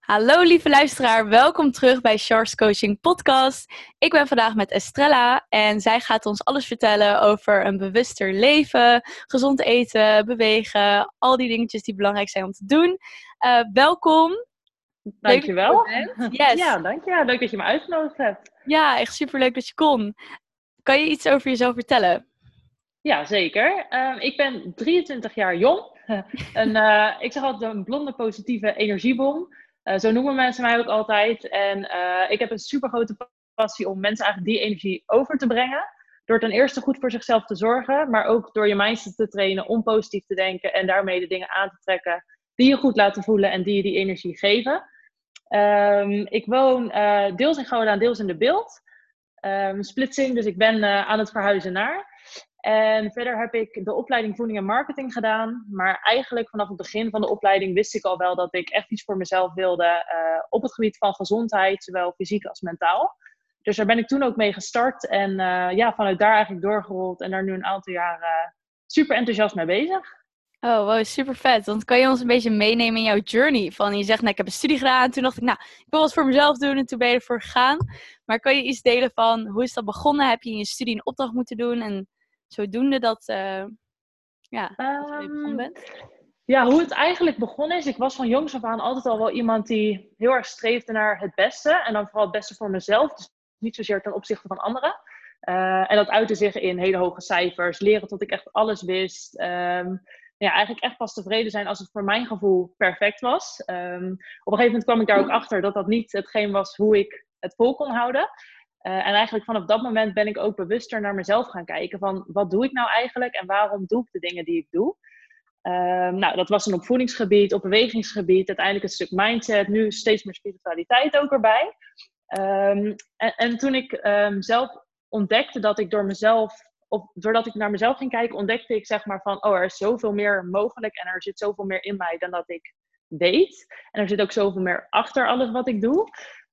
Hallo lieve luisteraar, welkom terug bij Charles Coaching Podcast. Ik ben vandaag met Estrella en zij gaat ons alles vertellen over een bewuster leven, gezond eten, bewegen, al die dingetjes die belangrijk zijn om te doen. Uh, welkom. Dankjewel. Yes. Ja, dankjewel. Leuk dat je me uitgenodigd hebt. Ja, echt superleuk dat je kon. Kan je iets over jezelf vertellen? Ja, zeker. Uh, ik ben 23 jaar jong. en, uh, ik zeg altijd een blonde positieve energiebom. Uh, zo noemen mensen mij ook altijd. En uh, ik heb een super grote passie om mensen eigenlijk die energie over te brengen. Door ten eerste goed voor zichzelf te zorgen, maar ook door je mindset te trainen om positief te denken en daarmee de dingen aan te trekken die je goed laten voelen en die je die energie geven. Um, ik woon uh, deels in Gouda, deels in de Beeld. Um, splitsing, dus ik ben aan het verhuizen naar. En verder heb ik de opleiding voeding en marketing gedaan. Maar eigenlijk vanaf het begin van de opleiding wist ik al wel dat ik echt iets voor mezelf wilde uh, op het gebied van gezondheid, zowel fysiek als mentaal. Dus daar ben ik toen ook mee gestart en uh, ja, vanuit daar eigenlijk doorgerold en daar nu een aantal jaar uh, super enthousiast mee bezig. Oh, wow, super vet. Want kan je ons een beetje meenemen in jouw journey? Van je zegt, nou, ik heb een studie gedaan. En toen dacht ik, nou, ik wil wat voor mezelf doen. En toen ben je ervoor gegaan. Maar kan je iets delen van hoe is dat begonnen? Heb je in je studie een opdracht moeten doen? En zodoende dat, uh, ja, um, je begonnen bent? Ja, hoe het eigenlijk begonnen is. Ik was van jongs af aan altijd al wel iemand die heel erg streefde naar het beste. En dan vooral het beste voor mezelf. Dus niet zozeer ten opzichte van anderen. Uh, en dat uitte zich in hele hoge cijfers. Leren tot ik echt alles wist. Um, ja, eigenlijk echt pas tevreden zijn als het voor mijn gevoel perfect was. Um, op een gegeven moment kwam ik daar ook achter dat dat niet hetgeen was hoe ik het vol kon houden. Uh, en eigenlijk vanaf dat moment ben ik ook bewuster naar mezelf gaan kijken. Van wat doe ik nou eigenlijk en waarom doe ik de dingen die ik doe? Um, nou, dat was een op voedingsgebied, op bewegingsgebied, uiteindelijk een stuk mindset, nu steeds meer spiritualiteit ook erbij. Um, en, en, toen ik um, zelf ontdekte dat ik door mezelf, of doordat ik naar mezelf ging kijken, ontdekte ik zeg maar van, oh, er is zoveel meer mogelijk en er zit zoveel meer in mij dan dat ik weet. En er zit ook zoveel meer achter alles wat ik doe.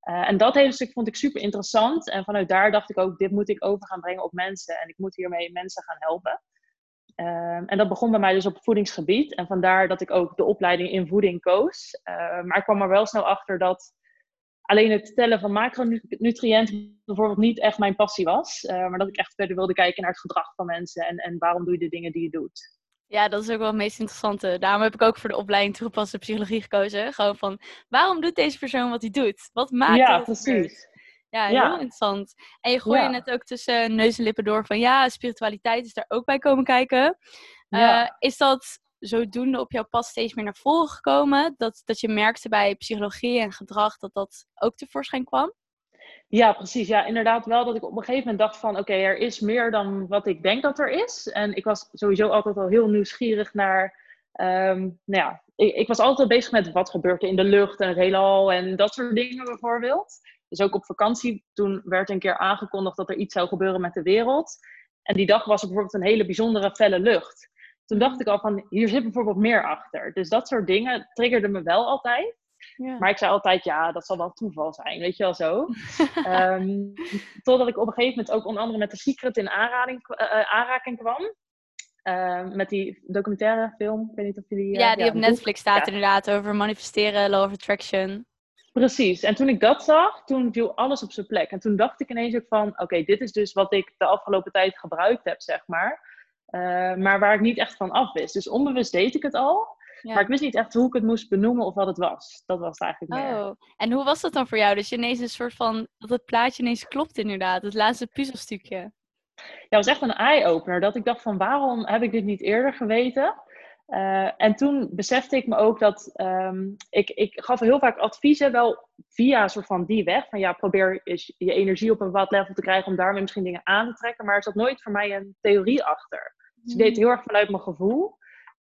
Uh, en dat hele stuk vond ik super interessant. En vanuit daar dacht ik ook, dit moet ik over gaan brengen op mensen. En ik moet hiermee mensen gaan helpen. Uh, en dat begon bij mij dus op voedingsgebied. En vandaar dat ik ook de opleiding in voeding koos. Uh, maar ik kwam er wel snel achter dat alleen het tellen van macronutriënten bijvoorbeeld niet echt mijn passie was. Uh, maar dat ik echt verder wilde kijken naar het gedrag van mensen. En, en waarom doe je de dingen die je doet. Ja, dat is ook wel het meest interessante. Daarom heb ik ook voor de opleiding toegepaste psychologie gekozen. Gewoon van, waarom doet deze persoon wat hij doet? Wat maakt Ja, precies. Ja, heel interessant. En je gooide ja. net ook tussen neus en lippen door van, ja, spiritualiteit is daar ook bij komen kijken. Ja. Uh, is dat zodoende op jouw pad steeds meer naar voren gekomen? Dat, dat je merkte bij psychologie en gedrag dat dat ook tevoorschijn kwam? Ja, precies. Ja, inderdaad wel dat ik op een gegeven moment dacht van... oké, er is meer dan wat ik denk dat er is. En ik was sowieso altijd al heel nieuwsgierig naar... Um, nou ja, ik, ik, was altijd bezig met wat gebeurt er in de lucht en het heelal en dat soort dingen bijvoorbeeld. Dus ook op vakantie, toen werd een keer aangekondigd dat er iets zou gebeuren met de wereld. En die dag was er bijvoorbeeld een hele bijzondere felle lucht. Toen dacht ik al van, hier zit bijvoorbeeld meer achter. Dus dat soort dingen triggerden me wel altijd. Ja. Maar ik zei altijd, ja, dat zal wel toeval zijn, weet je wel zo. um, totdat ik op een gegeven moment ook onder andere met de Secret in aanraking, uh, aanraking kwam. Uh, met die documentaire film, ik weet niet of jullie... Uh, ja, die ja, op Netflix staat ja. inderdaad over manifesteren, law of attraction. Precies, en toen ik dat zag, toen viel alles op zijn plek. En toen dacht ik ineens ook van, oké, okay, dit is dus wat ik de afgelopen tijd gebruikt heb, zeg maar. Uh, maar waar ik niet echt van af wist. Dus onbewust deed ik het al. Ja. Maar ik wist niet echt hoe ik het moest benoemen of wat het was. Dat was het eigenlijk meer. Oh, en hoe was dat dan voor jou? Dus je ineens een soort van, dat het plaatje ineens klopt inderdaad. Het laatste puzzelstukje. Ja, het was echt een eye-opener. Dat ik dacht van, waarom heb ik dit niet eerder geweten? Uh, en toen besefte ik me ook dat um, ik, ik gaf heel vaak adviezen, wel via soort van die weg. Van ja, probeer je, je energie op een bepaald level te krijgen om daarmee misschien dingen aan te trekken. Maar er zat nooit voor mij een theorie achter. Dus ik deed het heel erg vanuit mijn gevoel.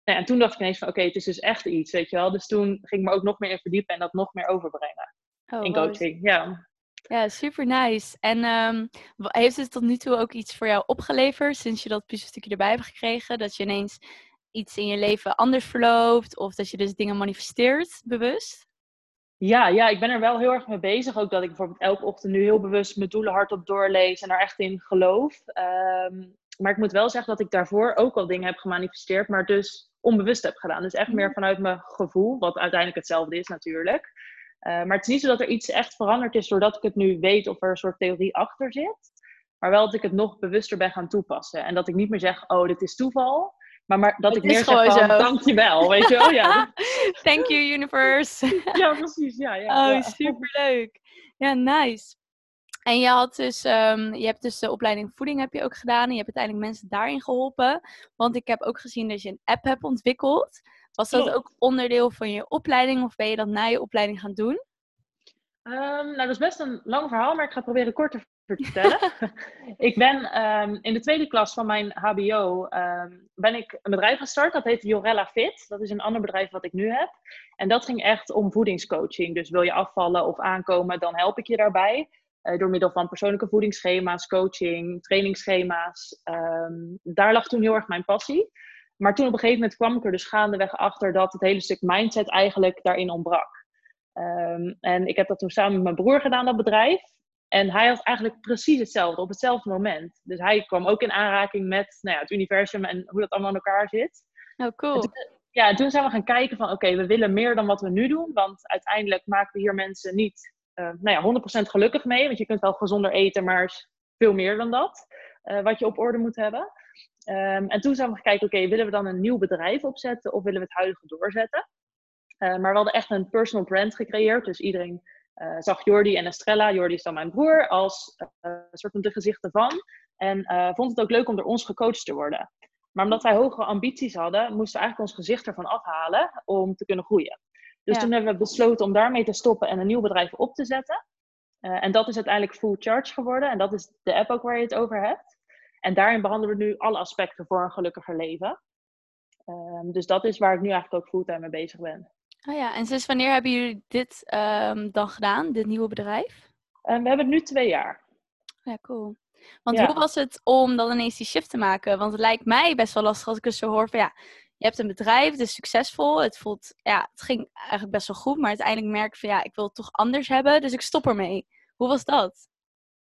Nou, en toen dacht ik ineens van oké, okay, het is dus echt iets, weet je wel. Dus toen ging ik me ook nog meer in verdiepen en dat nog meer overbrengen oh, in coaching. Ja. Ja, super nice. En um, heeft het tot nu toe ook iets voor jou opgeleverd sinds je dat puzzelstukje erbij hebt gekregen? Dat je ineens iets in je leven anders verloopt of dat je dus dingen manifesteert bewust? Ja, ja, ik ben er wel heel erg mee bezig. Ook dat ik bijvoorbeeld elke ochtend nu heel bewust mijn doelen hardop doorlees en er echt in geloof. Um, maar ik moet wel zeggen dat ik daarvoor ook al dingen heb gemanifesteerd, maar dus onbewust heb gedaan. Dus echt meer vanuit mijn gevoel, wat uiteindelijk hetzelfde is natuurlijk. maar het is niet zo dat er iets echt veranderd is doordat ik het nu weet of er een soort theorie achter zit. Maar wel dat ik het nog bewuster ben gaan toepassen. En dat ik niet meer zeg, oh, dit is toeval. Maar, maar dat ik meer zeg van, dankjewel, weet je wel. Ja. Thank you, universe. ja, precies. Ja, ja, oh, ja. superleuk. Ja, nice. En je, had dus, um, je hebt dus de opleiding voeding heb je ook gedaan. En je hebt uiteindelijk mensen daarin geholpen. Want ik heb ook gezien dat je een app hebt ontwikkeld. Was dat ook onderdeel van je opleiding of ben je dat na je opleiding gaan doen? Um, nou, dat is best een lang verhaal, maar ik ga het proberen kort te vertellen. ik ben um, in de tweede klas van mijn HBO ben ik een bedrijf gestart. Dat heet Jorella Fit. Dat is een ander bedrijf wat ik nu heb. En dat ging echt om voedingscoaching. Dus wil je afvallen of aankomen, dan help ik je daarbij. Uh, door middel van persoonlijke voedingsschema's, coaching, trainingsschema's. Um, daar lag toen heel erg mijn passie. Maar toen op een gegeven moment kwam ik er dus gaandeweg achter dat het hele stuk mindset eigenlijk daarin ontbrak. Um, en ik heb dat toen samen met mijn broer gedaan, dat bedrijf. En hij had eigenlijk precies hetzelfde, op hetzelfde moment. Dus hij kwam ook in aanraking met nou ja, het universum en hoe dat allemaal in elkaar zit. Oh, cool. Toen, ja, en toen zijn we gaan kijken van, oké, we willen meer dan wat we nu doen. Want uiteindelijk maken we hier mensen niet uh, nou ja, 100% gelukkig mee. Want je kunt wel gezonder eten, maar veel meer dan dat. Uh, wat je op orde moet hebben. Um, en toen zijn we gaan kijken, oké, willen we dan een nieuw bedrijf opzetten of willen we het huidige doorzetten? Uh, maar we hadden echt een personal brand gecreëerd. Dus iedereen zag Jordi en Estrella, Jordi is dan mijn broer, als soort van de gezichten van. En vond het ook leuk om door ons gecoacht te worden. Maar omdat wij hogere ambities hadden, moesten we eigenlijk ons gezicht ervan afhalen om te kunnen groeien. Dus ja. toen hebben we besloten om daarmee te stoppen en een nieuw bedrijf op te zetten. Uh, en dat is uiteindelijk Full Charge geworden. En dat is de app ook waar je het over hebt. En daarin behandelen we nu alle aspecten voor een gelukkiger leven. Um, dus dat is waar ik nu eigenlijk ook fulltime mee bezig ben. Oh ja, en sinds wanneer hebben jullie dit um, dan gedaan, dit nieuwe bedrijf? Um, we hebben het nu twee jaar. Ja, cool. Want ja. hoe was het om dan ineens die shift te maken? Want het lijkt mij best wel lastig als ik het zo hoor van ja, je hebt een bedrijf, het is succesvol. Het voelt, ja, het ging eigenlijk best wel goed. Maar uiteindelijk merk ik van ja, ik wil het toch anders hebben. Dus ik stop ermee. Hoe was dat?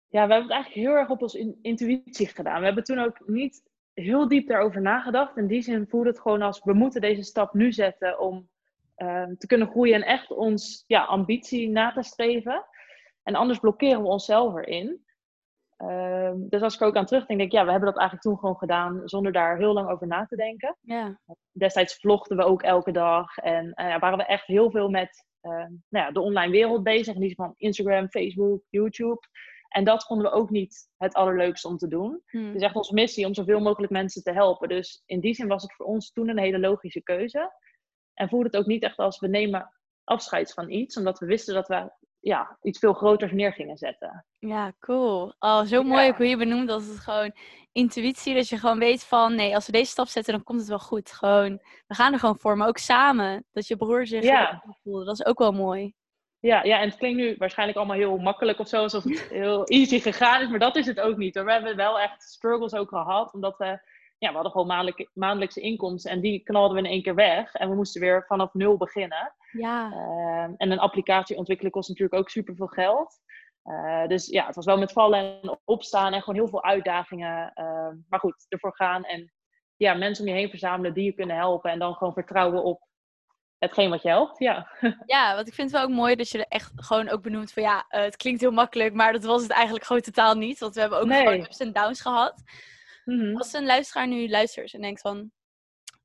Ja, we hebben het eigenlijk heel erg op onze intuïtie gedaan. We hebben toen ook niet heel diep daarover nagedacht. In die zin voelde het gewoon als we moeten deze stap nu zetten om uh, te kunnen groeien en echt ons ja, ambitie na te streven. En anders blokkeren we onszelf erin. Uh, dus als ik ook aan terugdenk, denk ik, ja, we hebben dat eigenlijk toen gewoon gedaan zonder daar heel lang over na te denken. Ja. Destijds vlogden we ook elke dag en uh, waren we echt heel veel met uh, nou ja, de online wereld bezig. In die van Instagram, Facebook, YouTube. En dat vonden we ook niet het allerleukste om te doen. Hmm. Het is echt onze missie om zoveel mogelijk mensen te helpen. Dus in die zin was het voor ons toen een hele logische keuze. En voelde het ook niet echt als we nemen afscheid van iets, omdat we wisten dat we ja, iets veel groters neer gingen zetten. Ja, cool. Oh, zo mooi ja. hoe je benoemt dat het gewoon intuïtie, dat je gewoon weet van nee, als we deze stap zetten, dan komt het wel goed. Gewoon, we gaan er gewoon voor, maar ook samen. Dat je broer zich ja. voelde, dat is ook wel mooi. Ja, ja, en het klinkt nu waarschijnlijk allemaal heel makkelijk of zo, alsof het heel easy gegaan is, maar dat is het ook niet. Hoor. We hebben wel echt struggles ook gehad, omdat we, ja, we hadden gewoon maandelijk, maandelijkse inkomsten en die knalden we in één keer weg. En we moesten weer vanaf nul beginnen. Ja. Uh, en een applicatie ontwikkelen kost natuurlijk ook super veel geld. Uh, dus ja, het was wel met vallen en opstaan en gewoon heel veel uitdagingen. Uh, maar goed, ervoor gaan en ja, mensen om je heen verzamelen die je kunnen helpen. En dan gewoon vertrouwen op hetgeen wat je helpt, ja. Ja, want ik vind het wel ook mooi dat je er echt gewoon ook benoemt van ja, uh, het klinkt heel makkelijk, maar dat was het eigenlijk gewoon totaal niet. Want we hebben ook nee. gewoon ups en downs gehad. Mm-hmm. Als een luisteraar nu luistert en denkt van,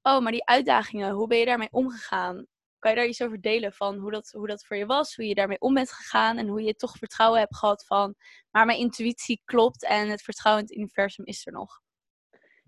oh, maar die uitdagingen, hoe ben je daarmee omgegaan? Kan je daar iets over delen van hoe dat, hoe dat voor je was, hoe je daarmee om bent gegaan en hoe je toch vertrouwen hebt gehad van, maar mijn intuïtie klopt en het vertrouwen in het universum is er nog?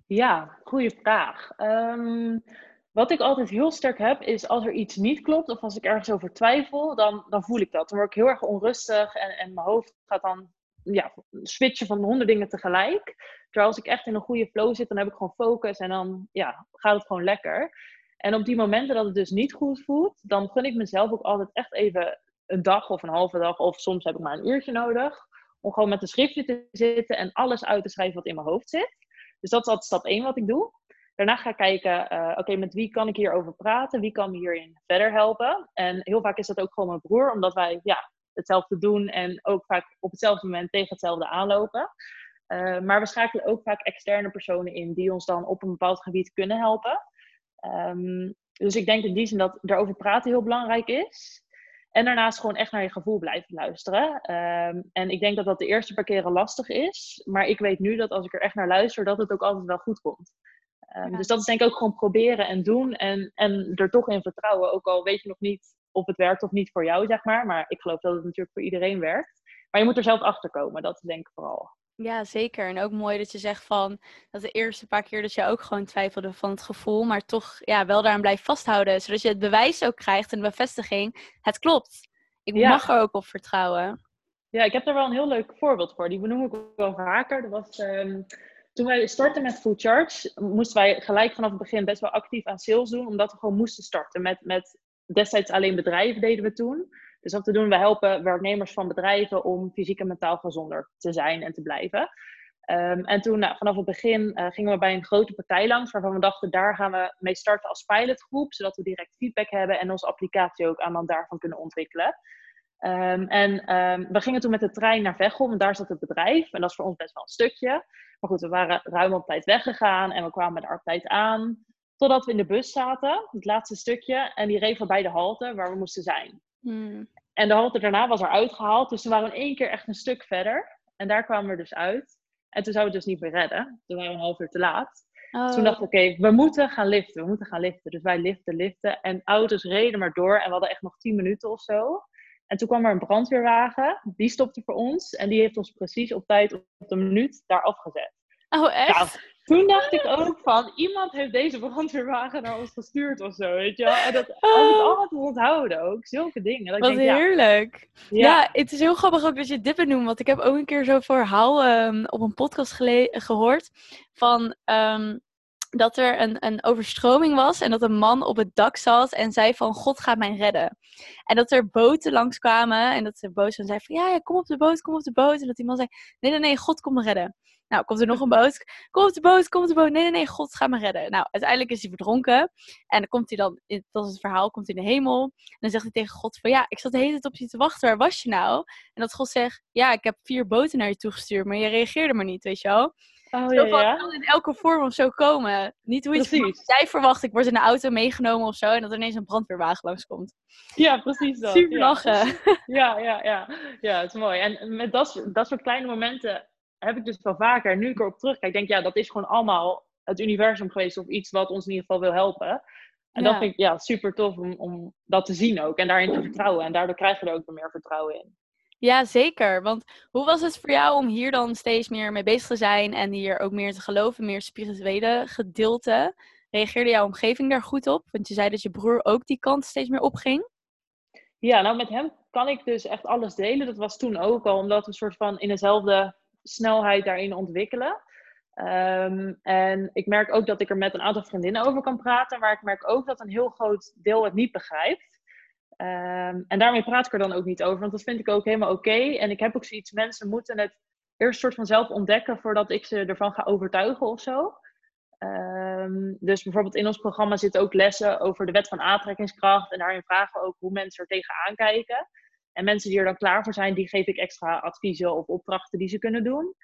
Ja, goede vraag. Um, wat ik altijd heel sterk heb, is als er iets niet klopt of als ik ergens over twijfel, dan, dan voel ik dat. Dan word ik heel erg onrustig en, en mijn hoofd gaat dan ja, switchen van honderd dingen tegelijk. Terwijl als ik echt in een goede flow zit, dan heb ik gewoon focus en dan ja, gaat het gewoon lekker. En op die momenten dat het dus niet goed voelt, dan gun ik mezelf ook altijd echt even een dag of een halve dag, of soms heb ik maar een uurtje nodig, om gewoon met een schriftje te zitten en alles uit te schrijven wat in mijn hoofd zit. Dus dat is altijd stap 1 wat ik doe. Daarna ga ik kijken, uh, oké, met wie kan ik hierover praten? Wie kan me hierin verder helpen? En heel vaak is dat ook gewoon mijn broer, omdat wij ja, hetzelfde doen en ook vaak op hetzelfde moment tegen hetzelfde aanlopen. Uh, maar we schakelen ook vaak externe personen in die ons dan op een bepaald gebied kunnen helpen. Um, dus ik denk in die zin dat erover praten heel belangrijk is. En daarnaast gewoon echt naar je gevoel blijven luisteren. Ehm, en ik denk dat dat de eerste paar keren lastig is. Maar ik weet nu dat als ik er echt naar luister, dat het ook altijd wel goed komt. Ehm, dus dat is denk ik ook gewoon proberen en doen. En, en er toch in vertrouwen. Ook al weet je nog niet of het werkt of niet voor jou, zeg maar. Maar ik geloof dat het natuurlijk voor iedereen werkt. Maar je moet er zelf achter komen. Dat denk ik vooral. Ja, zeker. En ook mooi dat je zegt van dat de eerste paar keer dat je ook gewoon twijfelde van het gevoel, maar toch ja, wel daaraan blijft vasthouden. Zodat je het bewijs ook krijgt en de bevestiging. Het klopt. Ik mag er ook op vertrouwen. Ja, ik heb daar wel een heel leuk voorbeeld voor. Die benoem ik ook wel vaker. Dat was, um, toen wij startten met Full Charge, moesten wij gelijk vanaf het begin best wel actief aan sales doen, omdat we gewoon moesten starten. Met, met destijds alleen bedrijven deden we toen. Dus wat we doen, we helpen werknemers van bedrijven om fysiek en mentaal gezonder te zijn en te blijven. Ehm, en toen, nou, vanaf het begin, uh, gingen we bij een grote partij langs, waarvan we dachten, daar gaan we mee starten als pilotgroep, zodat we direct feedback hebben en onze applicatie ook aan dan daarvan kunnen ontwikkelen. Um, en um, we gingen toen met de trein naar Veghel, want daar zat het bedrijf. En dat is voor ons best wel een stukje. Maar goed, we waren ruim op tijd weggegaan en we kwamen daar op tijd aan. Totdat we in de bus zaten, het laatste stukje. En die reed bij de halte waar we moesten zijn. Hmm. En de halte daarna was er uitgehaald. Dus toen waren we in één keer echt een stuk verder. En daar kwamen we dus uit. En toen zouden we het dus niet meer redden. Toen waren we een half uur te laat. Oh. Toen dacht ik, oké, we moeten gaan liften. We moeten gaan liften. Dus wij liften, liften. En auto's reden maar door. En we hadden echt nog tien minuten of zo. En toen kwam er een brandweerwagen. Die stopte voor ons. En die heeft ons precies op tijd, op de minuut, daar afgezet. Oh, echt? Toen dacht ik ook van, iemand heeft deze brandweerwagen naar ons gestuurd of zo, weet je wel. En dat had ik altijd onthouden ook, zulke dingen. Dat Wat denk, heerlijk. Ja. ja. het is heel grappig ook dat je dit benoemt, want ik heb ook een keer zo'n verhaal um, op een podcast gehoord van... Um, dat er een, een overstroming was en dat een man op het dak zat en zei van God gaat mij redden. En dat er boten langskwamen en dat de boot zei van ja, ja, kom op de boot, kom op de boot. En dat die man zei nee, nee, nee, God komt me redden. Nou, komt er nog een boot. Kom op de boot, kom op de boot. Nee, nee, nee, God gaat me redden. Nou, uiteindelijk is hij verdronken. En dan komt hij dan, dat is het verhaal, komt hij in de hemel. En dan zegt hij tegen God van, ja, ik zat de hele tijd op je te wachten. Waar was je nou? En dat God zegt, ja, ik heb vier boten naar je toegestuurd, maar je reageerde maar niet, weet je wel. Oh, ja, ja. kan in elke vorm of zo komen. Niet hoe je het jij verwacht, ik word in de auto meegenomen of zo. En dat er ineens een brandweerwagen langskomt. Ja, precies dat. Super lachen. Ja, ja, ja. Ja, het is mooi. En met dat, dat soort kleine momenten heb ik dus wel vaker. Nu ik erop terugkijk, denk ik, ja, dat is gewoon allemaal het universum geweest. Of iets wat ons in ieder geval wil helpen. En dat vind ik ja, super tof om, om dat te zien ook. En daarin te vertrouwen. En daardoor krijg je er ook meer vertrouwen in. Ja, zeker. Want hoe was het voor jou om hier dan steeds meer mee bezig te zijn en hier ook meer te geloven, meer spirituele gedeelte? Reageerde jouw omgeving daar goed op? Want je zei dat je broer ook die kant steeds meer opging. Ja, nou met hem kan ik dus echt alles delen. Dat was toen ook al, omdat we een soort van in dezelfde snelheid daarin ontwikkelen. Ehm, en ik merk ook dat ik er met een aantal vriendinnen over kan praten, maar ik merk ook dat een heel groot deel het niet begrijpt. Um, en daarmee praat ik er dan ook niet over, want dat vind ik ook helemaal oké. En ik heb ook zoiets, mensen moeten het eerst soort van zelf ontdekken voordat ik ze ervan ga overtuigen of zo. Um, dus bijvoorbeeld in ons programma zitten ook lessen over de wet van aantrekkingskracht. En daarin vragen we ook hoe mensen er tegenaan kijken. En mensen die er dan klaar voor zijn, die geef ik extra adviezen of opdrachten die ze kunnen doen.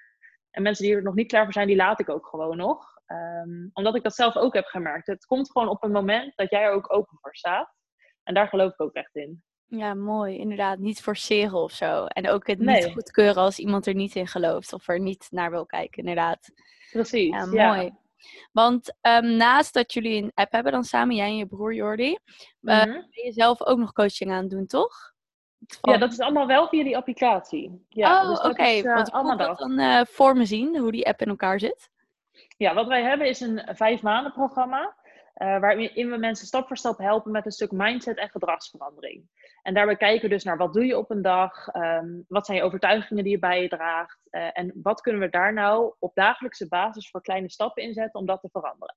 En mensen die er nog niet klaar voor zijn, die laat ik ook gewoon nog. Um, omdat ik dat zelf ook heb gemerkt. Het komt gewoon op een moment dat jij er ook open voor staat. En daar geloof ik ook echt in. Ja, mooi. Inderdaad, niet forceren of zo. En ook het niet goedkeuren als iemand er niet in gelooft of er niet naar wil kijken, inderdaad. Precies. Ja, mooi. Want um, naast dat jullie een app hebben dan samen, jij en je broer Jordi, uh, ben je zelf ook nog coaching aan het doen, toch? Ja, dat is allemaal wel via die applicatie. Ja, oh, dus oké. Okay. Uh, Want allemaal dat dan uh, voor me zien, hoe die app in elkaar zit? Ja, wat wij hebben is een vijf maanden programma. Uh, waarin we mensen stap voor stap helpen met een stuk mindset en gedragsverandering. En daarbij kijken we dus naar wat doe je op een dag, um, wat zijn je overtuigingen die je bij je draagt uh, en wat kunnen we daar nou op dagelijkse basis voor kleine stappen inzetten om dat te veranderen.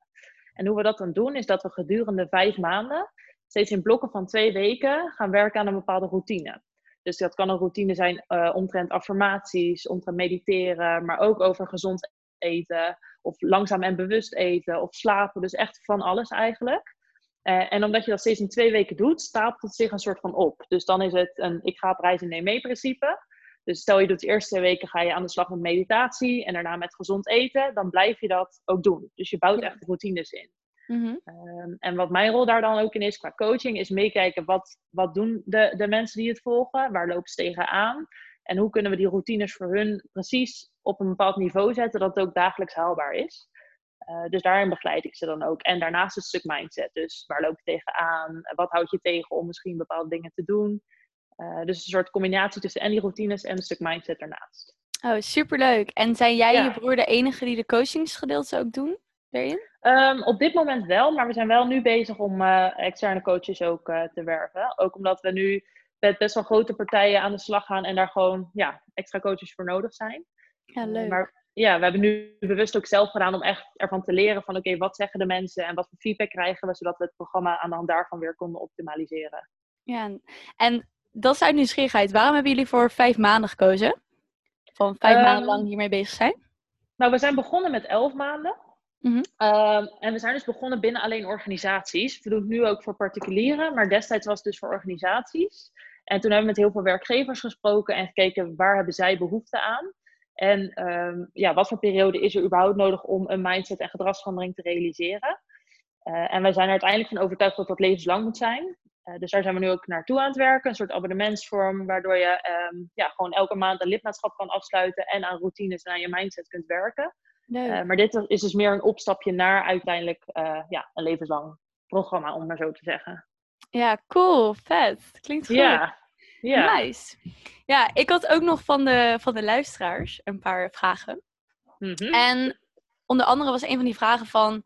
En hoe we dat dan doen is dat we gedurende vijf maanden, steeds in blokken van twee weken, gaan werken aan een bepaalde routine. Dus dat kan een routine zijn uh, omtrent affirmaties, omtrent mediteren, maar ook over gezond eten of langzaam en bewust eten of slapen. Dus echt van alles eigenlijk. Uh, en omdat je dat steeds in twee weken doet, stapelt het zich een soort van op. Dus dan is het een ik ga op reis en neem mee principe. Dus stel je doet de eerste twee weken ga je aan de slag met meditatie en daarna met gezond eten, dan blijf je dat ook doen. Dus je bouwt echt routines in. Mhm. Ehm, en wat mijn rol daar dan ook in is qua coaching, is meekijken wat, wat doen de, de mensen die het volgen, waar lopen ze tegenaan en hoe kunnen we die routines voor hun precies op een bepaald niveau zetten dat het ook dagelijks haalbaar is. Uh, dus daarin begeleid ik ze dan ook. En daarnaast het stuk mindset. Dus waar loop je tegenaan? Wat houd je tegen om misschien bepaalde dingen te doen? Uh, dus een soort combinatie tussen en die routines en een stuk mindset daarnaast. Oh, superleuk. En zijn jij en je broer de enige die de coachingsgedeelte ook doen daarin? Um, op dit moment wel, maar we zijn wel nu bezig om uh, externe coaches ook uh, te werven. Ook omdat we nu met best wel grote partijen aan de slag gaan en daar gewoon ja, extra coaches voor nodig zijn. Ja, leuk. Maar ja, we hebben nu bewust ook zelf gedaan om echt ervan te leren van oké, wat zeggen de mensen en wat voor feedback krijgen we, zodat we het programma aan de hand daarvan weer konden optimaliseren. Ja, en dat is uit nieuwsgierigheid. Waarom hebben jullie voor vijf maanden gekozen? Van vijf maanden ehm, lang hiermee bezig zijn? Nou, we zijn begonnen met elf maanden. Mhm. Ehm, en we zijn dus begonnen binnen alleen organisaties. We doen het nu ook voor particulieren, maar destijds was het dus voor organisaties. En toen hebben we met heel veel werkgevers gesproken en gekeken waar hebben zij behoefte aan. En ehm, ja, wat voor periode is er überhaupt nodig om een mindset en gedragsverandering te realiseren? Uh, en wij zijn er uiteindelijk van overtuigd dat dat levenslang moet zijn. Uh, dus daar zijn we nu ook naartoe aan het werken. Een soort abonnementsvorm waardoor je um, ja, gewoon elke maand een lidmaatschap kan afsluiten en aan routines en aan je mindset kunt werken. Uh, maar dit is dus meer een opstapje naar uiteindelijk ja, een levenslang programma, om maar zo te zeggen. Ja, cool, vet. Klinkt goed. Ja, ja. Nice. Ja, ik had ook nog van de, van de luisteraars een paar vragen. Mm -hmm. En onder andere was een van die vragen van...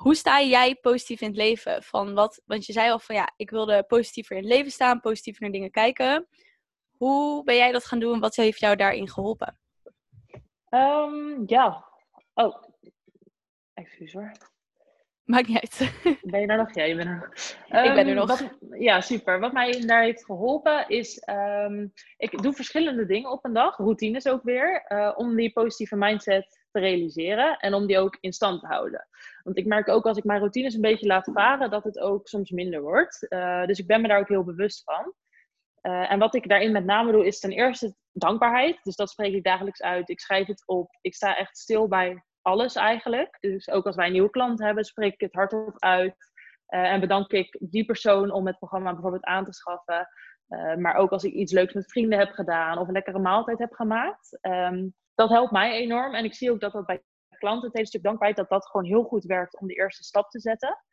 Hoe sta jij positief in het leven? Van wat, want je zei al van ja, ik wilde positiever in het leven staan, positiever naar dingen kijken. Hoe ben jij dat gaan doen? Wat heeft jou daarin geholpen? Um, ja. Oh, excuus hoor. Maakt niet uit. Ben je er nog? Ja, je bent er nog. ik ben er nog. Wat, ja, super. Wat mij daar heeft geholpen is, um, ik doe verschillende dingen op een dag, routines ook weer, uh, om die positieve mindset te realiseren en om die ook in stand te houden. Want ik merk ook als ik mijn routines een beetje laat varen, dat het ook soms minder wordt. Uh, dus ik ben me daar ook heel bewust van. Uh, en wat ik daarin met name doe, is ten eerste dankbaarheid. Dus dat spreek ik dagelijks uit. Ik schrijf het op. Ik sta echt stil bij alles eigenlijk. Dus ook als wij een nieuwe klant hebben, spreek ik het hardop uit. Uh, en bedank ik die persoon om het programma bijvoorbeeld aan te schaffen. Uh, maar ook als ik iets leuks met vrienden heb gedaan of een lekkere maaltijd heb gemaakt. Um, dat helpt mij enorm. En ik zie ook dat dat bij klanten, het hele stuk dankbaarheid, dat dat gewoon heel goed werkt om de eerste stap te zetten.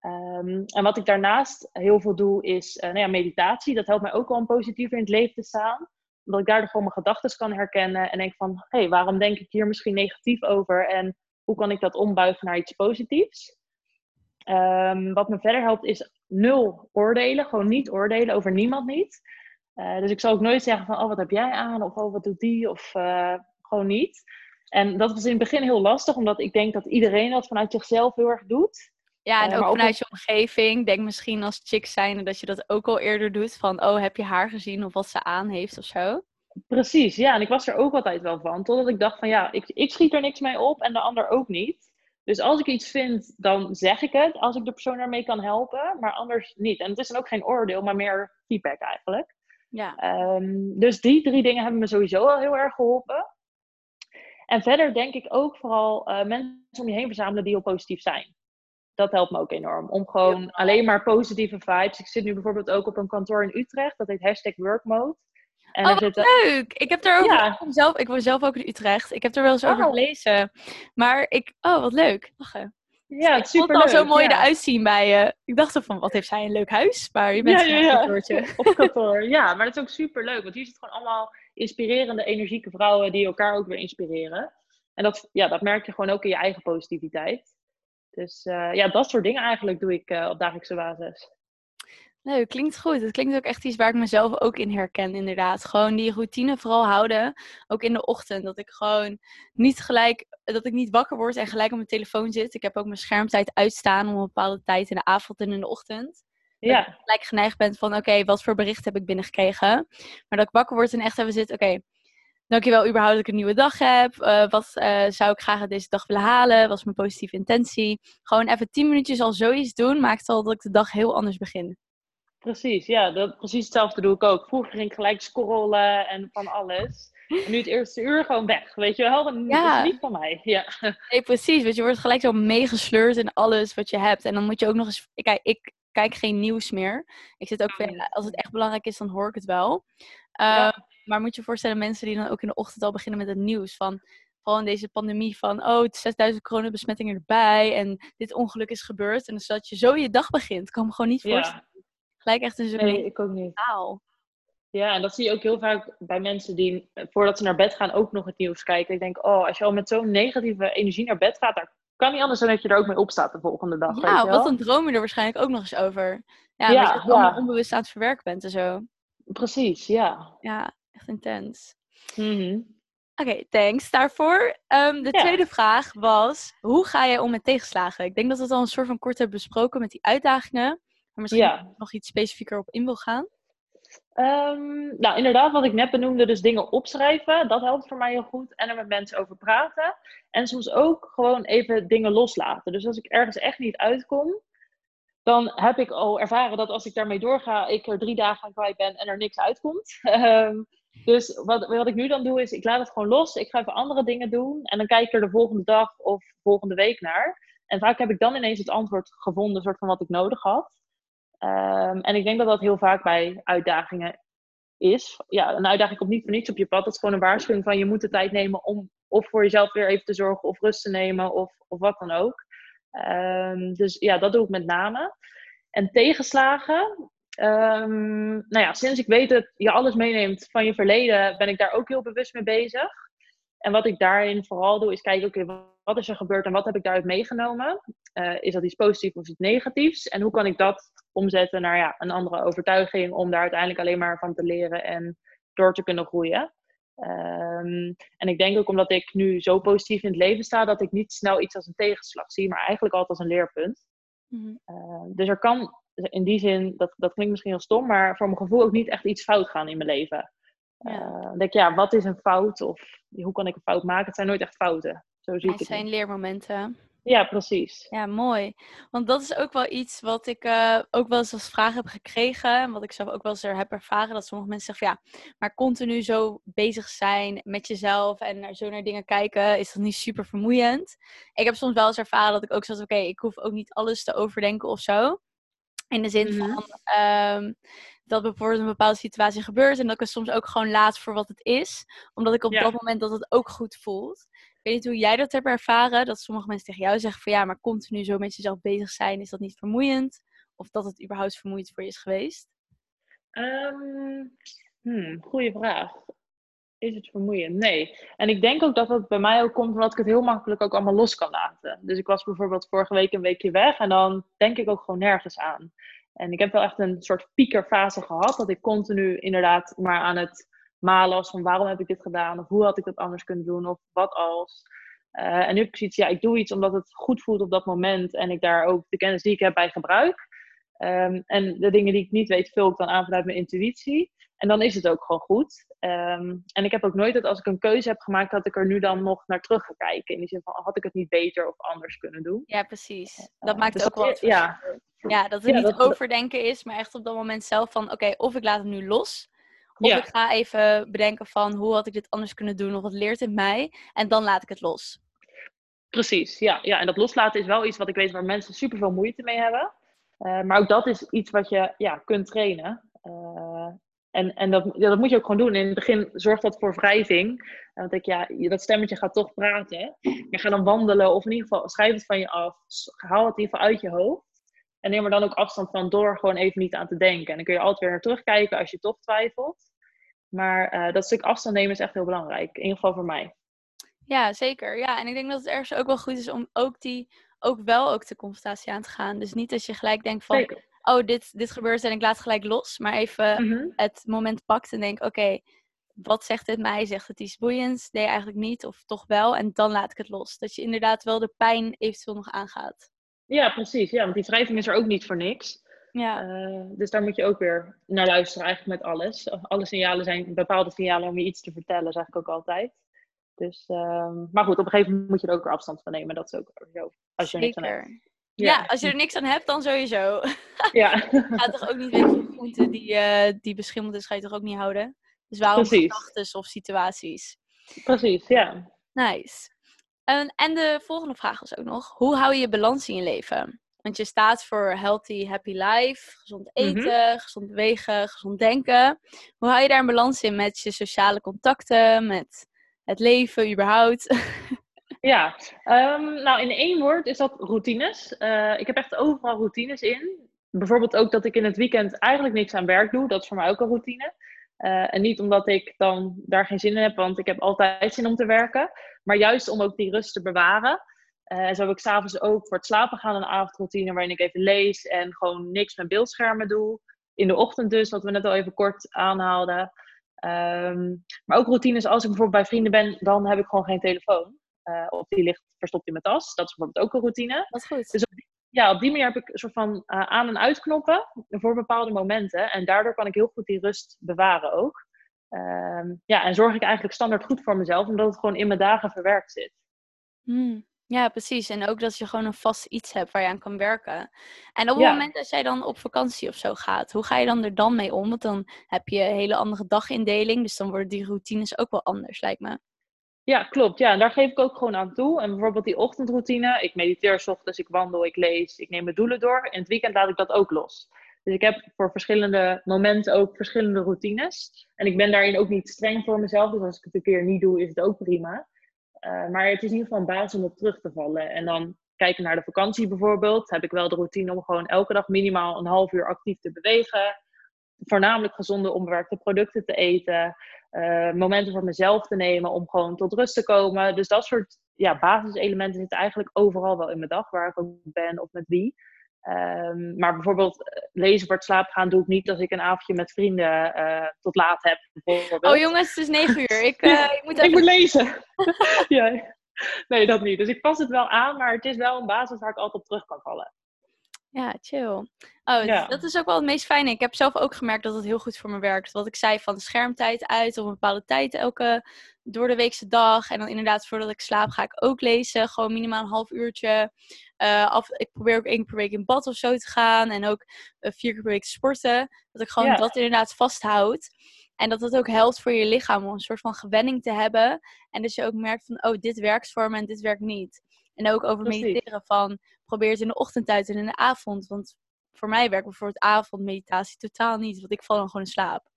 Um, en wat ik daarnaast heel veel doe, is uh, nou ja, meditatie. Dat helpt mij ook wel om positiever in het leven te staan omdat ik daardoor gewoon mijn gedachten kan herkennen en denk van, hé, hey, waarom denk ik hier misschien negatief over en hoe kan ik dat ombuigen naar iets positiefs? Um, wat me verder helpt is nul oordelen, gewoon niet oordelen over niemand niet. Uh, dus ik zal ook nooit zeggen van, oh, wat heb jij aan? Of, oh, wat doet die? Of uh, gewoon niet. En dat was in het begin heel lastig, omdat ik denk dat iedereen dat vanuit zichzelf heel erg doet. Ja, en uh, ook vanuit je omgeving. Denk misschien als chick zijn dat je dat ook al eerder doet. Van, oh, heb je haar gezien of wat ze aan heeft of zo? Precies, ja. En ik was er ook altijd wel van. Totdat ik dacht van, ja, ik, ik schiet er niks mee op en de ander ook niet. Dus als ik iets vind, dan zeg ik het. Als ik de persoon daarmee kan helpen. Maar anders niet. En het is dan ook geen oordeel, maar meer feedback eigenlijk. Ja. Um, dus die drie dingen hebben me sowieso al heel erg geholpen. En verder denk ik ook vooral uh, mensen om je heen verzamelen die heel positief zijn dat helpt me ook enorm. Om gewoon alleen maar positieve vibes. Ik zit nu bijvoorbeeld ook op een kantoor in Utrecht. Dat heet hashtag workmode. En oh, zitten... leuk! Ik heb er ook ja. zelf, ik woon zelf ook in Utrecht. Ik heb er wel eens over oh. gelezen. Maar ik, oh, wat leuk. Lachen. Ja, het super leuk. al zo mooi ja. eruit zien bij je. Ik dacht van, wat heeft zij een leuk huis? Maar je bent ja, ja, ja. Op kantoor. Ja, maar dat is ook super leuk. Want hier zitten gewoon allemaal inspirerende, energieke vrouwen die elkaar ook weer inspireren. En dat, ja, dat merk je gewoon ook in je eigen positiviteit. Dus uh, ja, dat soort dingen eigenlijk doe ik uh, op dagelijkse basis. Nee, klinkt goed. Het klinkt ook echt iets waar ik mezelf ook in herken, inderdaad. Gewoon die routine vooral houden, ook in de ochtend. Dat ik gewoon niet gelijk, dat ik niet wakker word en gelijk op mijn telefoon zit. Ik heb ook mijn schermtijd uitstaan om een bepaalde tijd in de avond en in de ochtend. Ja. Dat ik gelijk geneigd ben van, oké, wat voor bericht heb ik binnengekregen? Maar dat ik wakker word en echt even zit, oké, Dankjewel überhaupt dat ik een nieuwe dag heb. Uh, wat uh, zou ik graag deze dag willen halen? Wat is mijn positieve intentie? Gewoon even tien minuutjes al zoiets doen, maakt al dat ik de dag heel anders begin. Precies, ja. Dat, precies hetzelfde doe ik ook. Vroeger ging ik gelijk scrollen en van alles. En nu het eerste uur gewoon weg, weet je wel? Ja. Dat is niet van mij. Ja. Nee, precies. Want je wordt gelijk zo meegesleurd in alles wat je hebt. En dan moet je ook nog eens... Kijk, ik kijk geen nieuws meer. Ik zit ook... Oh, als het echt belangrijk is, dan hoor ik het wel. Uh, Maar moet je je voorstellen, mensen die dan ook in de ochtend al beginnen met het nieuws van vooral in deze pandemie van, oh, het 6000 coronabesmettingen erbij en dit ongeluk is gebeurd. En dus dat je zo je dag begint, kan me gewoon niet voorstellen. Ja. Gelijk echt een nee, ik ook niet. Ja, en dat zie je ook heel vaak bij mensen die voordat ze naar bed gaan ook nog het nieuws kijken. Ik denk, oh, als je al met zo'n negatieve energie naar bed gaat, daar kan niet anders dan dat je er ook mee opstaat de volgende dag. Ja, weet wat dan droom je er waarschijnlijk ook nog eens over. Ja, ja dat je ja. onbewust aan het verwerken bent en zo. Precies, ja. Ja, echt intens. Mm Oké, thanks daarvoor. Ehm, de tweede vraag was, hoe ga jij om met tegenslagen? Ik denk dat we het al een soort van kort hebben besproken met die uitdagingen. Maar misschien nog iets specifieker op in wil gaan. Um, nou, inderdaad, wat ik net benoemde, dus dingen opschrijven, dat helpt voor mij heel goed. En er met mensen over praten. En soms ook gewoon even dingen loslaten. Dus als ik ergens echt niet uitkom, dan heb ik al ervaren dat als ik daarmee doorga, ik er drie dagen aan kwijt ben en er niks uitkomt. Um, Dus wat, wat ik nu dan doe, is ik laat het gewoon los. Ik ga even andere dingen doen. En dan kijk ik er de volgende dag of volgende week naar. En vaak heb ik dan ineens het antwoord gevonden, soort van wat ik nodig had. Um, en ik denk dat dat heel vaak bij uitdagingen is. Ja, een uitdaging komt niet voor niets op je pad. Dat is gewoon een waarschuwing van je moet de tijd nemen om of voor jezelf weer even te zorgen of rust te nemen of, of wat dan ook. Um, dus ja, dat doe ik met name. En tegenslagen, Um, nou ja, sinds ik weet dat je alles meeneemt van je verleden, ben ik daar ook heel bewust mee bezig. En wat ik daarin vooral doe, is kijken, oké, wat is er gebeurd en wat heb ik daaruit meegenomen? Uh, is dat iets positiefs of iets negatiefs? En hoe kan ik dat omzetten naar ja, een andere overtuiging om daar uiteindelijk alleen maar van te leren en door te kunnen groeien? Um, en ik denk ook omdat ik nu zo positief in het leven sta, dat ik niet snel iets als een tegenslag zie, maar eigenlijk altijd als een leerpunt. Mm -hmm. uh, dus er kan in die zin, dat, dat klinkt misschien heel stom, maar voor mijn gevoel ook niet echt iets fout gaan in mijn leven. Ja. Uh, denk ja, wat is een fout? Of hoe kan ik een fout maken? Het zijn nooit echt fouten. Zo zie het ik het zijn leermomenten. Ja, precies. Ja, mooi. Want dat is ook wel iets wat ik uh, ook wel eens als vraag heb gekregen. En wat ik zelf ook wel eens er heb ervaren. Dat sommige mensen zeggen van ja, maar continu zo bezig zijn met jezelf en zo naar dingen kijken, is dat niet super vermoeiend? Ik heb soms wel eens ervaren dat ik ook zoals oké, ik hoef ook niet alles te overdenken of zo. In de zin van um, dat bijvoorbeeld een bepaalde situatie gebeurt en dat ik het soms ook gewoon laat voor wat het is. Omdat ik op dat moment dat het ook goed voelt. Ik weet niet hoe jij dat hebt ervaren. Dat sommige mensen tegen jou zeggen van ja, maar continu zo met jezelf bezig zijn, is dat niet vermoeiend? Of dat het überhaupt vermoeiend voor je is geweest? Um, hmm, goeie vraag is het vermoeiend? Nee. En ik denk ook dat dat bij mij ook komt omdat ik het heel makkelijk ook allemaal los kan laten. Dus ik was bijvoorbeeld vorige week een weekje weg en dan denk ik ook gewoon nergens aan. En ik heb wel echt een soort piekerfase gehad, dat ik continu inderdaad maar aan het malen was van waarom heb ik dit gedaan, of hoe had ik dat anders kunnen doen, of wat als. Uh, en nu heb ik zoiets, ja, ik doe iets omdat het goed voelt op dat moment en ik daar ook de kennis die ik heb bij gebruik. Um, en de dingen die ik niet weet, vul ik dan aan vanuit mijn intuïtie. En dan is het ook gewoon goed. Um, en ik heb ook nooit dat als ik een keuze heb gemaakt, dat ik er nu dan nog naar terug ga kijken. In die zin van, had ik het niet beter of anders kunnen doen? Ja, precies. Eh, dat maakt dus ook wel ja. ja, dat het niet overdenken is, maar echt op dat moment zelf van, oké, of ik laat het nu los. Of ik ga even bedenken van, hoe had ik dit anders kunnen doen? Of wat leert het mij? En dan laat ik het los. Precies, ja. ja. En dat loslaten is wel iets wat ik weet waar mensen super veel moeite mee hebben. Uh, maar ook dat is iets wat je ja, kunt trainen. Uh, en, en dat, ja, dat moet je ook gewoon doen. In het begin zorgt dat voor wrijving. Want ik, ja, dat stemmetje gaat toch praten. Je gaat dan wandelen of in ieder geval schrijf het van je af. Haal het in ieder geval uit je hoofd. En neem er dan ook afstand van door gewoon even niet aan te denken. En dan kun je altijd weer naar terugkijken als je toch twijfelt. Maar uh, dat stuk afstand nemen is echt heel belangrijk. In ieder geval voor mij. Ja, zeker. Ja, en ik denk dat het ergens ook wel goed is om ook die ook wel ook de confrontatie aan te gaan. Dus niet als je gelijk denkt van zeker oh, dit, dit gebeurt en ik laat gelijk los. Maar even mhm. het moment pakt en denk, oké, wat zegt dit mij? Zegt het iets boeiends? Nee, eigenlijk niet. Of toch wel? En dan laat ik het los. Dat je inderdaad wel de pijn eventueel nog aangaat. Ja, precies. Ja, want die wrijving is er ook niet voor niks. Ja. Uh, dus daar moet je ook weer naar luisteren eigenlijk met alles. Alle signalen zijn bepaalde signalen om je iets te vertellen, zeg ik ook altijd. Dus, uh, maar goed, op een gegeven moment moet je er ook weer afstand van nemen. Dat is ook zo. Als je Zeker. Ja. als je er niks aan hebt, dan sowieso. Ja. Ga toch ook niet weten groente die, uh, die beschimmeld is, ga je toch ook niet houden? Dus waarom gedachten of situaties? Precies, ja. Nice. En, en de volgende vraag was ook nog: hoe hou je je balans in je leven? Want je staat voor healthy, happy life, gezond eten, gezond bewegen, gezond denken. Hoe hou je daar een balans in met je sociale contacten, met het leven überhaupt? Ja, ehm, nou in één woord is dat routines. Eh, ik heb echt overal routines in. Bijvoorbeeld ook dat ik in het weekend eigenlijk niks aan werk doe. Dat is voor mij ook een routine. Eh, en niet omdat ik dan daar geen zin in heb, want ik heb altijd zin om te werken. Maar juist om ook die rust te bewaren. Eh, en zo heb ik s'avonds ook voor het slapen gaan een avondroutine waarin ik even lees en gewoon niks met beeldschermen doe. In de ochtend dus, wat we net al even kort aanhaalden. Ehm, maar ook routines als ik bijvoorbeeld bij vrienden ben, dan heb ik gewoon geen telefoon. Uh, of die ligt verstopt in mijn tas. Dat is bijvoorbeeld ook een routine. Dat is goed. Dus op die, ja, op die manier heb ik een soort van uh, aan- en uitknoppen voor bepaalde momenten. En daardoor kan ik heel goed die rust bewaren ook. Um, ja, en zorg ik eigenlijk standaard goed voor mezelf, omdat het gewoon in mijn dagen verwerkt zit. Hmm. Ja, precies. En ook dat je gewoon een vast iets hebt waar je aan kan werken. En op het ja. moment dat jij dan op vakantie of zo gaat, hoe ga je dan er dan mee om? Want dan heb je een hele andere dagindeling. Dus dan worden die routines ook wel anders, lijkt me. Ja, klopt. Ja, en daar geef ik ook gewoon aan toe. En bijvoorbeeld die ochtendroutine. Ik mediteer s ochtends, ik wandel, ik lees, ik neem mijn doelen door. In het weekend laat ik dat ook los. Dus ik heb voor verschillende momenten ook verschillende routines. En ik ben daarin ook niet streng voor mezelf. Dus als ik het een keer niet doe, is het ook prima. Uh, maar het is in ieder geval een basis om op terug te vallen. En dan kijken naar de vakantie bijvoorbeeld. Heb ik wel de routine om gewoon elke dag minimaal een half uur actief te bewegen. Voornamelijk gezonde onbewerkte producten te eten. Uh, momenten voor mezelf te nemen om gewoon tot rust te komen. Dus dat soort ja, basiselementen zitten eigenlijk overal wel in mijn dag. Waar ik ook ben of met wie. Um, maar bijvoorbeeld eh, lezen voor het slapen gaan doe ik niet als ik een avondje met vrienden uh, tot laat heb. Oh jongens, het is negen uur. Ik, uh, ik moet, even... ik moet lezen. ja. Nee, dat niet. Dus ik pas het wel aan, maar het is wel een basis waar ik altijd op terug kan vallen. Ja, chill. Oh, ja. dat is ook wel het meest fijne. Ik heb zelf ook gemerkt dat het heel goed voor me werkt. Wat ik zei, van schermtijd uit op een bepaalde tijd elke door de weekse dag. En dan inderdaad, voordat ik slaap, ga ik ook lezen. Gewoon minimaal een half uurtje. Uh, af, ik probeer ook één keer per week in bad of zo te gaan. En ook uh, vier keer per week te sporten. Dat ik gewoon ja. dat inderdaad vasthoud. En dat het ook helpt voor je lichaam om een soort van gewenning te hebben. En dat je ook merkt van, oh, dit werkt voor me en dit werkt niet. En ook over Precies. mediteren van, probeer het in de ochtend uit en in de avond. Want voor mij werkt bijvoorbeeld avondmeditatie totaal niet. Want ik val dan gewoon in slaap.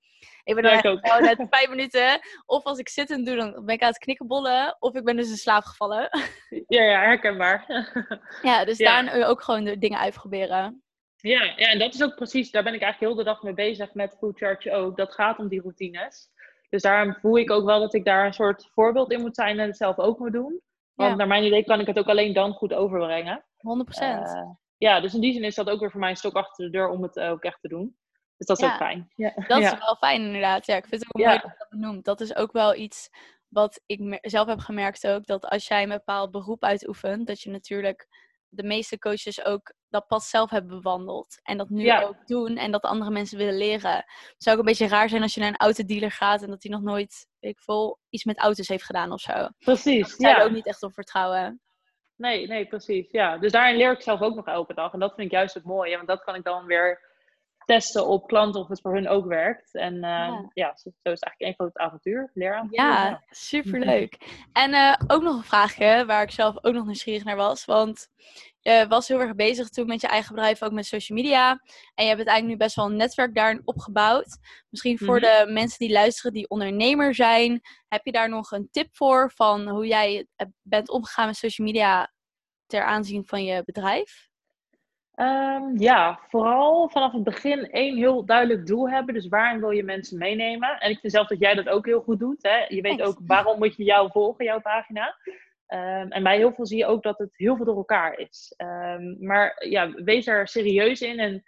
Ik ben dan echt gewoon net vijf minuten. Of als ik zittend doe, dan ben ik aan het knikkenbollen. Of ik ben dus in slaap gevallen. Ja, ja herkenbaar. ja, dus ja. daar ook gewoon de dingen uitproberen. Ja, ja, en dat is ook precies, daar ben ik eigenlijk heel de dag mee bezig met Food Charge ook. Dat gaat om die routines. Dus daarom voel ik ook wel dat ik daar een soort voorbeeld in moet zijn en het zelf ook moet doen. Want ja. naar mijn idee kan ik het ook alleen dan goed overbrengen. 100%. Uh, ja, dus in die zin is dat ook weer voor mij een stok achter de deur om het ook echt te doen. Dus dat is ja. ook fijn. Ja. Dat is wel fijn inderdaad. Ja, ik vind het ook mooi dat je dat benoemt. Dat is ook wel iets wat ik zelf heb gemerkt ook. Dat als jij een bepaald beroep uitoefent, dat je natuurlijk de meeste coaches ook dat pas zelf hebben bewandeld. En dat nu ja. ook doen en dat andere mensen willen leren. Het zou ook een beetje raar zijn als je naar een autodealer gaat en dat hij nog nooit, weet ik veel, iets met auto's heeft gedaan of zo. Precies. Daar ja. ook niet echt op vertrouwen. Nee, nee, precies. Ja, dus daarin leer ik zelf ook nog elke dag. En dat vind ik juist het mooie, want dat kan ik dan weer testen op klanten of het voor hun ook werkt. En uh, ja. ja, zo, is het eigenlijk één groot avontuur. Leer aan. Ja, ja. superleuk. En uh, ook nog een vraagje waar ik zelf ook nog nieuwsgierig naar was. Want je was heel erg bezig toen met je eigen bedrijf, ook met social media. En je hebt eigenlijk nu best wel een netwerk daarin opgebouwd. Misschien voor mm -hmm. de mensen die luisteren die ondernemer zijn. Heb je daar nog een tip voor van hoe jij bent omgegaan met social media ter aanzien van je bedrijf? Um, ja, vooral vanaf het begin één heel duidelijk doel hebben. Dus waarin wil je mensen meenemen? En ik vind zelf dat jij dat ook heel goed doet. Hè? Je weet ook waarom moet je jou volgen, jouw pagina. Um, en bij heel veel zie je ook dat het heel veel door elkaar is. Um, maar ja, wees er serieus in. En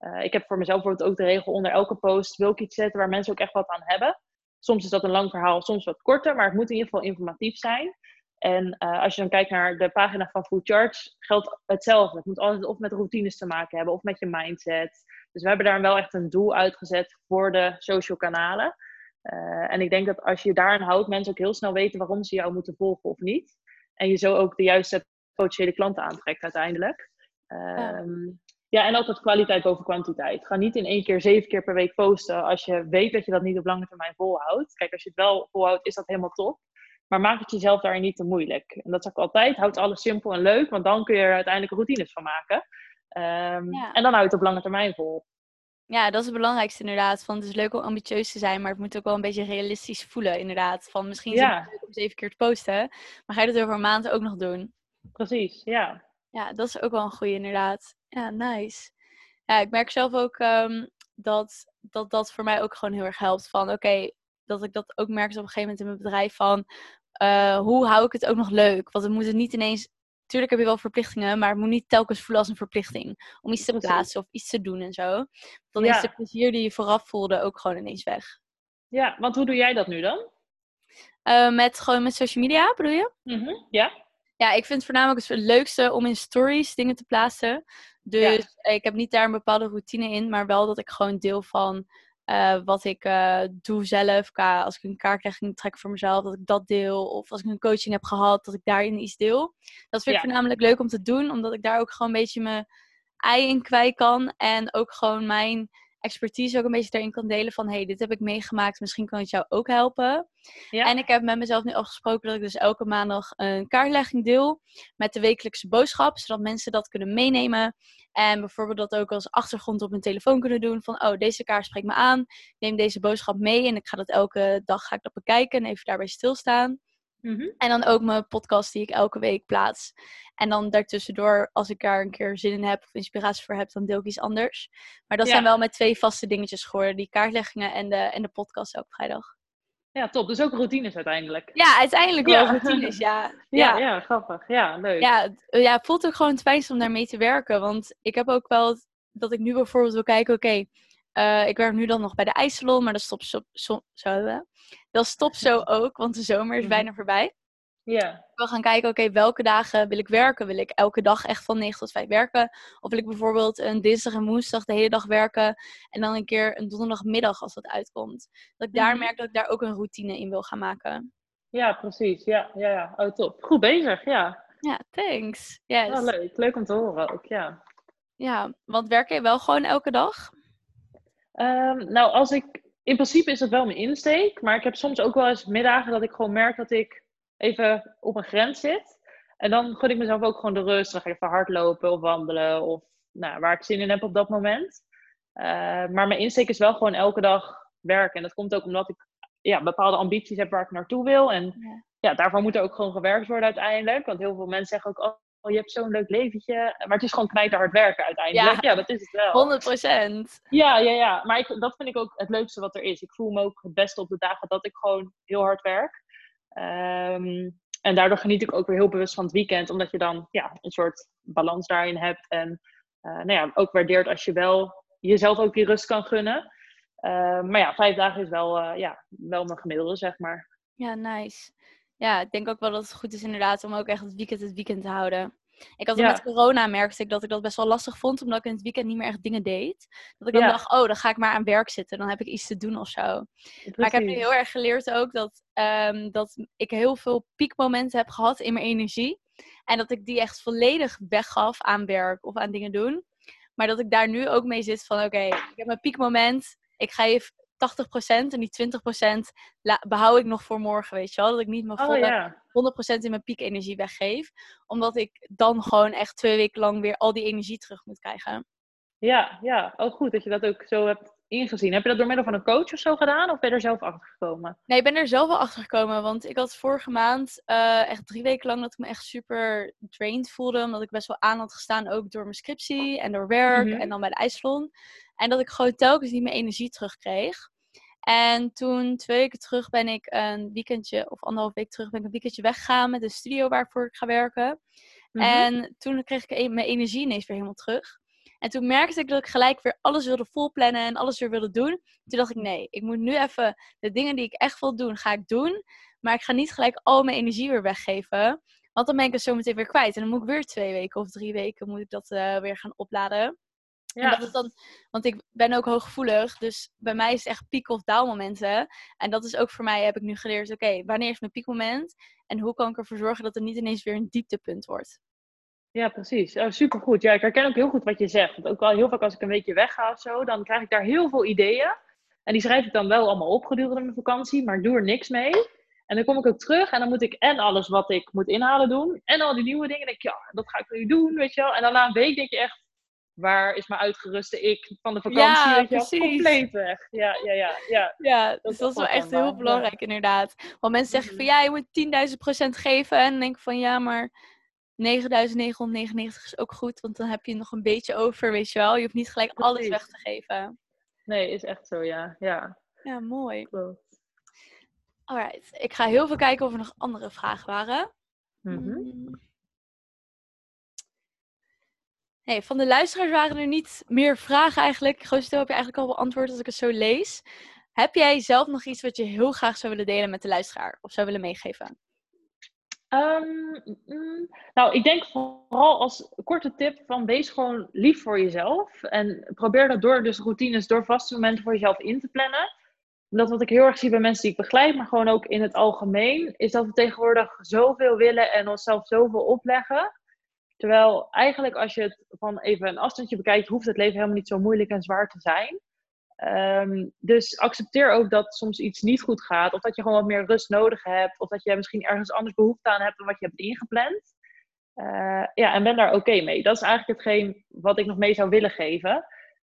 uh, ik heb voor mezelf bijvoorbeeld ook de regel onder elke post wil ik iets zetten waar mensen ook echt wat aan hebben. Soms is dat een lang verhaal, soms wat korter, maar het moet in ieder geval informatief zijn. En uh, als je dan kijkt naar de pagina van Food Charge, geldt hetzelfde. Het moet altijd of met routines te maken hebben of met je mindset. Dus we hebben daar wel echt een doel uitgezet voor de social kanalen. Uh, en ik denk dat als je daaraan houdt, mensen ook heel snel weten waarom ze jou moeten volgen of niet. En je zo ook de juiste potentiële klanten aantrekt uiteindelijk. Um, Ja, en altijd kwaliteit boven kwantiteit. Ga niet in één keer zeven keer per week posten als je weet dat je dat niet op lange termijn volhoudt. Kijk, als je het wel volhoudt, is dat helemaal top. Maar maak het jezelf daarin niet te moeilijk. En dat zeg ik altijd, houd alles simpel en leuk, want dan kun je er uiteindelijk routines van maken. Ehm, en dan hou je het op lange termijn vol. Ja, dat is het belangrijkste inderdaad. Van, het is leuk om ambitieus te zijn, maar het moet ook wel een beetje realistisch voelen inderdaad. Van misschien is het leuk om zeven keer te posten, maar ga je dat over een maand ook nog doen? Precies, ja. Ja, dat is ook wel een goede inderdaad. Ja, nice. Ja, ik merk zelf ook um, dat, dat dat voor mij ook gewoon heel erg helpt. Van oké, dat ik dat ook merk op een gegeven moment in mijn bedrijf van uh, hoe hou ik het ook nog leuk? Want we moeten niet ineens. Tuurlijk heb je wel verplichtingen, maar het moet niet telkens voelen als een verplichting. Om iets te plaatsen of iets te doen en zo. Dan is de plezier die je vooraf voelde ook gewoon ineens weg. Ja, want hoe doe jij dat nu dan? Uh, met gewoon met social media, bedoel je? Mm Ja. Ja, ik vind het voornamelijk het leukste om in stories dingen te plaatsen. Dus ik heb niet daar een bepaalde routine in, maar wel dat ik gewoon deel van uh, wat ik uh, doe zelf. Als ik een kaartlegging trek voor mezelf, dat ik dat deel. Of als ik een coaching heb gehad, dat ik daarin iets deel. Dat vind ik voornamelijk leuk om te doen, omdat ik daar ook gewoon een beetje mijn ei in kwijt kan. En ook gewoon mijn expertise ook een beetje daarin kan delen van... hey, dit heb ik meegemaakt, misschien kan het jou ook helpen. Ja. En ik heb met mezelf nu afgesproken dat ik dus elke maandag een kaartlegging deel... met de wekelijkse boodschap, zodat mensen dat kunnen meenemen. En bijvoorbeeld dat ook als achtergrond op hun telefoon kunnen doen. Van, oh, deze kaart spreekt me aan. Neem deze boodschap mee en ik ga dat elke dag ga ik dat bekijken en even daarbij stilstaan. Mhm. En dan ook mijn podcast die ik elke week plaats. En dan daartussendoor, als ik daar een keer zin in heb of inspiratie voor heb, dan deel ik iets anders. Maar dat zijn wel mijn twee vaste dingetjes geworden. Die kaartleggingen en de, en de podcast elke vrijdag. Ja, top. Dus ook routines uiteindelijk. Ja, uiteindelijk wel routines, ja. ja. Ja, grappig. Ja, leuk. Ja, het, ja, het voelt ook gewoon het fijnst om daarmee te werken. Want ik heb ook wel dat ik nu bijvoorbeeld wil kijken, oké, eh, ik werk nu dan nog bij de ijssalon, maar dat stopt zo, zo, zo, dat stopt zo ook, want de zomer is mhm. bijna voorbij. Ja. Ik wil gaan kijken, oké, welke dagen wil ik werken? Wil ik elke dag echt van 9 tot 5 werken? Of wil ik bijvoorbeeld een dinsdag en woensdag de hele dag werken en dan een keer een donderdagmiddag als dat uitkomt? Dat ik daar mhm. merk dat ik daar ook een routine in wil gaan maken. Ja, precies. Ja, ja, ja. Oh, top. Goed bezig, ja. Ja, thanks. Yes. Ja, leuk. Leuk om te horen ook, ja. Ja, want werk je wel gewoon elke dag? Um, nou, als ik... In principe is dat wel mijn insteek. Maar ik heb soms ook wel eens middagen dat ik gewoon merk dat ik even op een grens zit. En dan gun ik mezelf ook gewoon de rust. Dan ga ik even hardlopen of wandelen. Of nou, waar ik zin in heb op dat moment. Uh, maar mijn insteek is wel gewoon elke dag werken. En dat komt ook omdat ik ja, bepaalde ambities heb waar ik naartoe wil. En ja. ja, daarvoor moet er ook gewoon gewerkt worden uiteindelijk. Want heel veel mensen zeggen ook, oh, je hebt zo'n leuk leventje. Maar het is gewoon knijterhard werken uiteindelijk. Ja, dat is het wel. 100 procent. Ja, ja, ja. Maar ik, dat vind ik ook het leukste wat er is. Ik voel me ook het beste op de dagen dat ik gewoon heel hard werk. Um, en daardoor geniet ik ook weer heel bewust van het weekend. Omdat je dan ja, een soort balans daarin hebt. En uh, nou ja, ook waardeert als je wel jezelf ook die rust kan gunnen. Uh, maar ja, vijf dagen is wel, uh, ja, wel mijn gemiddelde, zeg maar. Ja, nice. Ja, ik denk ook wel dat het goed is inderdaad om ook echt het weekend het weekend te houden. Ik had met corona merkte ik dat ik dat best wel lastig vond, omdat ik in het weekend niet meer echt dingen deed. Dat ik dan dacht, oh, dan ga ik maar aan werk zitten, dan heb ik iets te doen of zo. Maar ik heb nu heel erg geleerd ook dat, um, dat ik heel veel piekmomenten heb gehad in mijn energie. En dat ik die echt volledig weggaf aan werk of aan dingen doen. Maar dat ik daar nu ook mee zit van, oké, ik heb mijn piekmoment. Ik ga even 80% en die 20% behoud ik nog voor morgen, weet je wel. Dat ik niet mijn oh, volle 100% in mijn piekenergie weggeef. Omdat ik dan gewoon echt twee weken lang weer al die energie terug moet krijgen. Ja, ja. Oh goed dat je dat ook zo hebt ingezien. Heb je dat door middel van een coach of zo gedaan? Of ben je er zelf achter gekomen? Nee, ik ben er zelf wel achter gekomen. Want ik had vorige maand uh, echt drie weken lang dat ik me echt super drained voelde. Omdat ik best wel aan had gestaan ook door mijn scriptie en door werk mhm. en dan bij de ijssalon. En dat ik gewoon telkens niet mijn energie terugkreeg. En toen, twee weken terug, ben ik een weekendje, of anderhalf week terug, ben ik een weekendje weggegaan met de studio waarvoor ik ga werken. Mhm. En toen kreeg ik mijn energie ineens weer helemaal terug. En toen merkte ik dat ik gelijk weer alles wilde volplannen en alles weer wilde doen. Toen dacht ik, nee, ik moet nu even de dingen die ik echt wil doen, ga ik doen. Maar ik ga niet gelijk al mijn energie weer weggeven. Want dan ben ik het zo meteen weer kwijt. En dan moet ik weer twee weken of drie weken moet ik dat uh, weer gaan opladen. Ja. dat dan, want ik ben ook hooggevoelig, dus bij mij is het echt piek- of daalmomenten. En dat is ook voor mij, heb ik nu geleerd, oké, wanneer is mijn piekmoment? En hoe kan ik ervoor zorgen dat er niet ineens weer een dieptepunt wordt? Ja, precies. Oh, supergoed. Ja, ik herken ook heel goed wat je zegt. Want ook wel heel vaak als ik een weekje wegga of zo, dan krijg ik daar heel veel ideeën. En die schrijf ik dan wel allemaal op gedurende mijn vakantie, maar ik doe er niks mee. En dan kom ik ook terug en dan moet ik en alles wat ik moet inhalen doen. En al die nieuwe dingen. denk ik, ja, dat ga ik nu doen, weet je wel. En dan na een week denk je echt, waar is mijn uitgeruste ik van de vakantie? Ja, precies. Compleet weg. Ja, ja, ja. ja. Ja, Dat dus is dat is wel echt heel belangrijk inderdaad. Want mensen zeggen van Mhm. ja, je moet 10.000 procent geven. En dan denk ik van ja, maar 9.999 is ook goed. Want dan heb je nog een beetje over, weet je wel. Je hoeft niet gelijk alles weg te geven. Nee, is echt zo, ja. Ja, Ja, mooi. klopt. Alright, ik ga heel veel kijken of er nog andere vragen waren. Mhm. Mm. Van de luisteraars waren er niet meer vragen eigenlijk. Grootste heb je eigenlijk al beantwoord als ik het zo lees. Heb jij zelf nog iets wat je heel graag zou willen delen met de luisteraar? Of zou willen meegeven? Ehm, mm, nou, ik denk vooral als korte tip van wees gewoon lief voor jezelf. En probeer dat door dus routines, door vaste momenten voor jezelf in te plannen. Dat wat ik heel erg zie bij mensen die ik begeleid, maar gewoon ook in het algemeen, is dat we tegenwoordig zoveel willen en onszelf zoveel opleggen. Terwijl eigenlijk als je het van even een afstandje bekijkt, hoeft het leven helemaal niet zo moeilijk en zwaar te zijn. Ehm, dus accepteer ook dat soms iets niet goed gaat, of dat je gewoon wat meer rust nodig hebt, of dat je misschien ergens anders behoefte aan hebt dan wat je hebt ingepland. Eh, ja, en ben daar oké mee. Dat is eigenlijk hetgeen wat ik nog mee zou willen geven.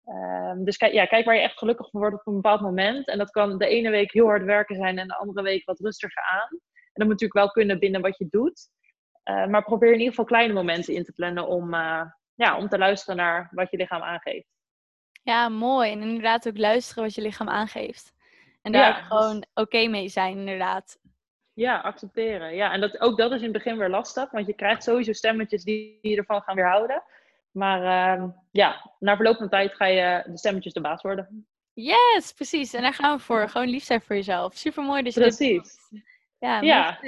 Ehm, dus kijk, ja, kijk waar je echt gelukkig van wordt op een bepaald moment. En dat kan de ene week heel hard werken zijn en de andere week wat rustiger aan. En dat moet natuurlijk wel kunnen binnen wat je doet. Eh, maar probeer in ieder geval kleine momenten in te plannen om, eh, ja, om te luisteren naar wat je lichaam aangeeft. Ja, mooi. En inderdaad ook luisteren wat je lichaam aangeeft. En daar Ja, ook gewoon oké mee zijn, inderdaad. Ja, accepteren. Ja, en dat, ook dat is in het begin weer lastig, want je krijgt sowieso stemmetjes die die je ervan gaan weerhouden. Maar ehm, ja, na verloop van tijd ga je de stemmetjes de baas worden. Yes, precies. En daar gaan we voor. Gewoon lief zijn voor jezelf. Super mooi dat je dit Precies. Ja, Ja.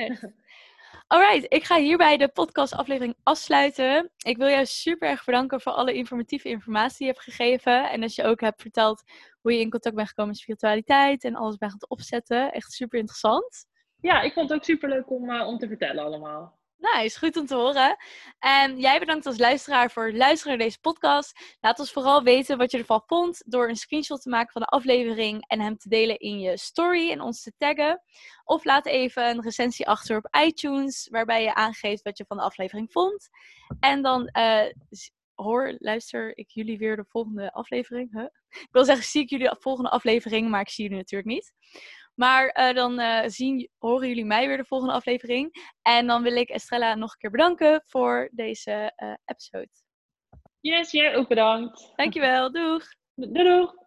Alright, ik ga hierbij de podcastaflevering afsluiten. Ik wil jou super erg bedanken voor alle informatieve informatie die je hebt gegeven. En dat je ook hebt verteld hoe je in contact bent gekomen met spiritualiteit en alles bent gaan opzetten. Echt super interessant. Ja, ik vond het ook superleuk om, eh, om te vertellen allemaal. Nou, is goed om te horen. En jij bedankt als luisteraar voor het luisteren naar deze podcast. Laat ons vooral weten wat je ervan vond door een screenshot te maken van de aflevering en hem te delen in je story en ons te taggen. Of laat even een recensie achter op iTunes waarbij je aangeeft wat je van de aflevering vond. En dan eh, hoor, luister ik jullie weer de volgende aflevering. Ik wil zeggen, zie ik jullie de volgende aflevering, maar ik zie jullie natuurlijk niet. Maar eh, dan eh, zien, horen jullie mij weer de volgende aflevering. En dan wil ik Estrella nog een keer bedanken voor deze eh, episode. Yes, jij ook bedankt. Dankjewel, doeg! Doei doei.